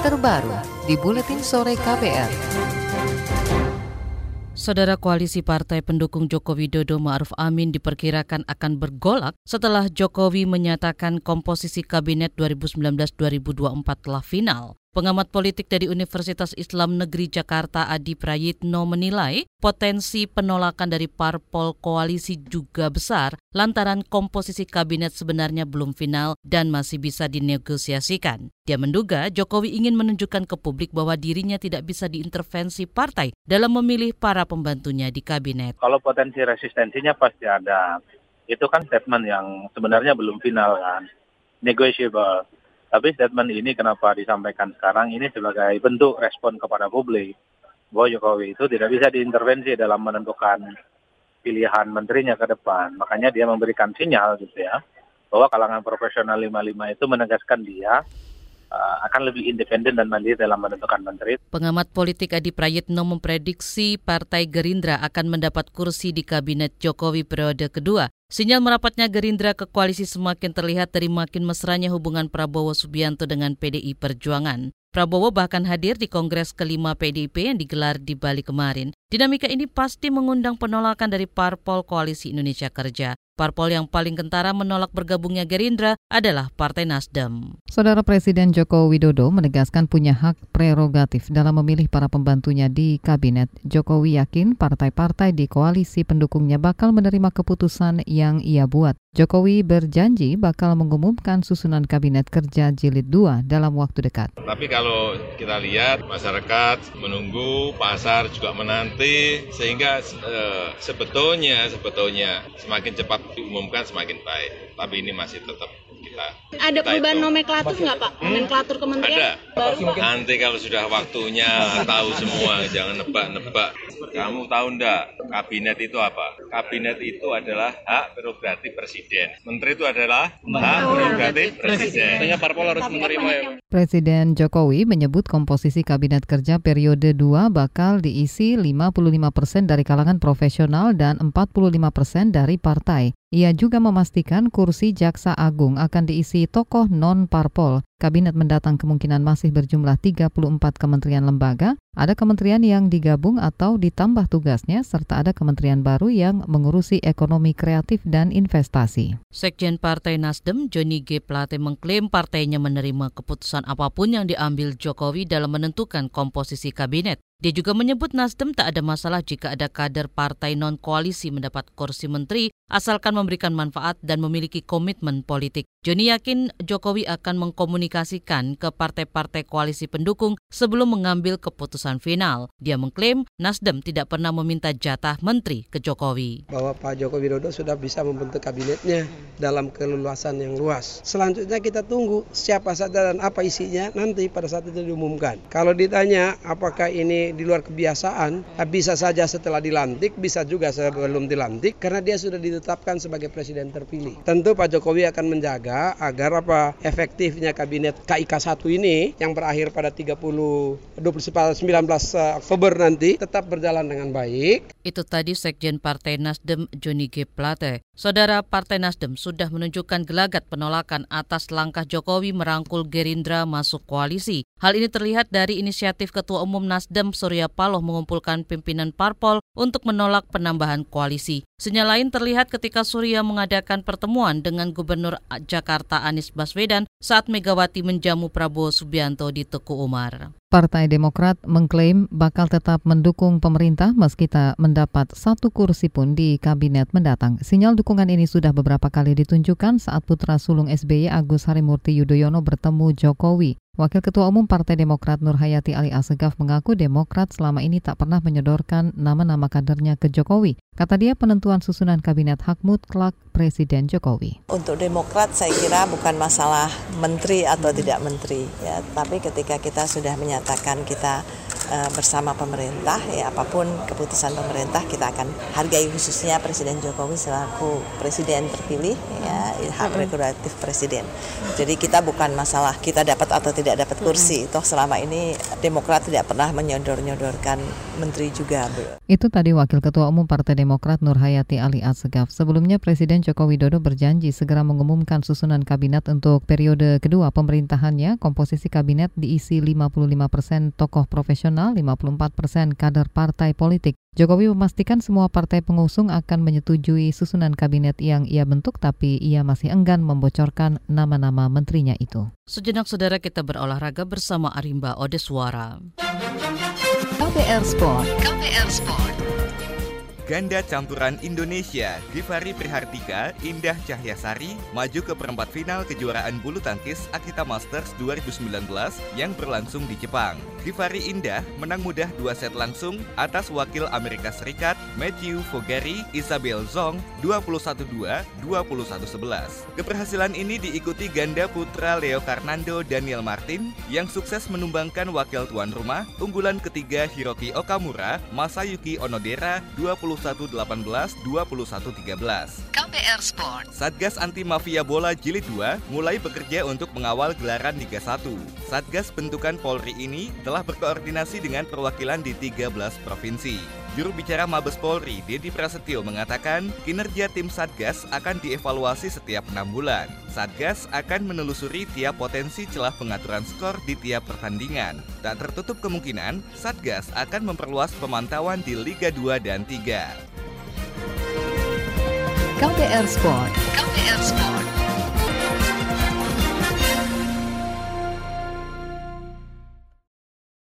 terbaru di Buletin Sore KPR. Saudara koalisi partai pendukung Joko Widodo Ma'ruf Amin diperkirakan akan bergolak setelah Jokowi menyatakan komposisi kabinet 2019-2024 telah final. Pengamat politik dari Universitas Islam Negeri Jakarta Adi Prayitno menilai potensi penolakan dari parpol koalisi juga besar lantaran komposisi kabinet sebenarnya belum final dan masih bisa dinegosiasikan. Dia menduga Jokowi ingin menunjukkan ke publik bahwa dirinya tidak bisa diintervensi partai dalam memilih para pembantunya di kabinet. Kalau potensi resistensinya pasti ada. Itu kan statement yang sebenarnya belum final kan. Negotiable tapi statement ini kenapa disampaikan sekarang ini sebagai bentuk respon kepada publik bahwa Jokowi itu tidak bisa diintervensi dalam menentukan pilihan menterinya ke depan. Makanya dia memberikan sinyal gitu ya bahwa kalangan profesional 55 itu menegaskan dia akan lebih independen dan mandiri dalam menentukan menteri. Pengamat politik Adi Prayitno memprediksi Partai Gerindra akan mendapat kursi di kabinet Jokowi periode kedua. Sinyal merapatnya Gerindra ke koalisi semakin terlihat dari makin mesranya hubungan Prabowo Subianto dengan PDI Perjuangan. Prabowo bahkan hadir di Kongres kelima PDIP yang digelar di Bali kemarin. Dinamika ini pasti mengundang penolakan dari parpol Koalisi Indonesia Kerja. Parpol yang paling kentara menolak bergabungnya Gerindra adalah Partai Nasdem. Saudara Presiden Joko Widodo menegaskan punya hak prerogatif dalam memilih para pembantunya di kabinet. Jokowi yakin partai-partai di koalisi pendukungnya bakal menerima keputusan yang ia buat. Jokowi berjanji bakal mengumumkan susunan kabinet kerja jilid 2 dalam waktu dekat. Tapi kalau kita lihat masyarakat menunggu, pasar juga menanti sehingga e, sebetulnya sebetulnya semakin cepat diumumkan semakin baik. Tapi ini masih tetap kita. Ada perubahan itu. nomenklatur nggak Pak? Hmm? Nomenklatur kementerian? Ada. Baru. Nanti kalau sudah waktunya tahu semua, jangan nebak-nebak. Kamu tahu enggak kabinet itu apa? Kabinet itu adalah hak prerogatif presiden. Menteri itu adalah hak prerogatif presiden. Tentunya parpol harus menerima ya. Presiden Jokowi menyebut komposisi kabinet kerja periode 2 bakal diisi 55 persen dari kalangan profesional dan 45 persen dari partai. Ia juga memastikan kursi Jaksa Agung akan diisi tokoh non-parpol. Kabinet mendatang kemungkinan masih berjumlah 34 kementerian lembaga, ada kementerian yang digabung atau ditambah tugasnya, serta ada kementerian baru yang mengurusi ekonomi kreatif dan investasi. Sekjen Partai Nasdem, Joni G. Plate mengklaim partainya menerima keputusan apa pun yang diambil Jokowi dalam menentukan komposisi kabinet. Dia juga menyebut Nasdem tak ada masalah jika ada kader partai non-koalisi mendapat kursi menteri asalkan memberikan manfaat dan memiliki komitmen politik. Joni yakin Jokowi akan mengkomunikasikan ke partai-partai koalisi pendukung sebelum mengambil keputusan final. Dia mengklaim Nasdem tidak pernah meminta jatah menteri ke Jokowi. Bahwa Pak Joko Widodo sudah bisa membentuk kabinetnya dalam keluasan yang luas. Selanjutnya kita tunggu siapa saja dan apa isinya nanti pada saat itu diumumkan. Kalau ditanya apakah ini di luar kebiasaan, bisa saja setelah dilantik, bisa juga sebelum dilantik, karena dia sudah ditetapkan sebagai presiden terpilih. Tentu Pak Jokowi akan menjaga agar apa efektifnya kabinet KIK 1 ini yang berakhir pada 30 19 Oktober nanti tetap berjalan dengan baik. Itu tadi Sekjen Partai Nasdem Joni G. Plate. Saudara Partai Nasdem sudah menunjukkan gelagat penolakan atas langkah Jokowi merangkul Gerindra masuk koalisi. Hal ini terlihat dari inisiatif Ketua Umum Nasdem Surya Paloh mengumpulkan pimpinan parpol untuk menolak penambahan koalisi. Sinyal lain terlihat ketika Surya mengadakan pertemuan dengan Gubernur Jakarta Anies Baswedan saat Megawati menjamu Prabowo Subianto di Teku Umar. Partai Demokrat mengklaim bakal tetap mendukung pemerintah meski tak mendapat satu kursi pun di kabinet mendatang. Sinyal dukungan ini sudah beberapa kali ditunjukkan saat putra sulung SBY Agus Harimurti Yudhoyono bertemu Jokowi. Wakil Ketua Umum Partai Demokrat Nur Hayati Ali Asegaf mengaku Demokrat selama ini tak pernah menyodorkan nama-nama kadernya ke Jokowi. Kata dia penentuan susunan kabinet hak mutlak Presiden Jokowi. Untuk Demokrat saya kira bukan masalah menteri atau tidak menteri ya, tapi ketika kita sudah menyatakan kita uh, bersama pemerintah ya apa pun keputusan pemerintah kita akan hargai khususnya Presiden Jokowi selaku presiden terpilih ya hak prerogatif presiden. Jadi kita bukan masalah kita dapat atau tidak dapat kursi. Toh selama ini Demokrat tidak pernah menyodor-nyodorkan menteri juga. Itu tadi Wakil Ketua Umum Partai Demokrat Nur Hayati Ali Assegaf. Sebelumnya Presiden Joko Widodo berjanji segera mengumumkan susunan kabinet untuk periode kedua pemerintahannya. Komposisi kabinet diisi 55 persen tokoh profesional, 54 persen kader partai politik. Jokowi memastikan semua partai pengusung akan menyetujui susunan kabinet yang ia bentuk, tapi ia masih enggan membocorkan nama-nama menterinya itu. Sejenak saudara kita berolahraga bersama Arimba Odeswara. KPR Sport. KPR Sport. Ganda campuran Indonesia, Givari Prihartika, Indah Cahyasari, maju ke perempat final kejuaraan bulu tangkis Akita Masters 2019 yang berlangsung di Jepang. Givari Indah menang mudah dua set langsung atas wakil Amerika Serikat Matthew Fogari Isabel Zong 21-2, 21-11. Keberhasilan ini diikuti ganda putra Leo Karnando Daniel Martin yang sukses menumbangkan wakil tuan rumah unggulan ketiga Hiroki Okamura Masayuki Onodera 21-18, 21-13. KPR Sport. Satgas Anti Mafia Bola Jilid 2 mulai bekerja untuk mengawal gelaran Liga 1. Satgas bentukan Polri ini telah berkoordinasi dengan perwakilan di 13 provinsi. Juru bicara Mabes Polri, Dedi Prasetyo mengatakan, kinerja tim Satgas akan dievaluasi setiap enam bulan. Satgas akan menelusuri tiap potensi celah pengaturan skor di tiap pertandingan. Tak tertutup kemungkinan, Satgas akan memperluas pemantauan di Liga 2 dan 3. KPR Sport. KPR Sport.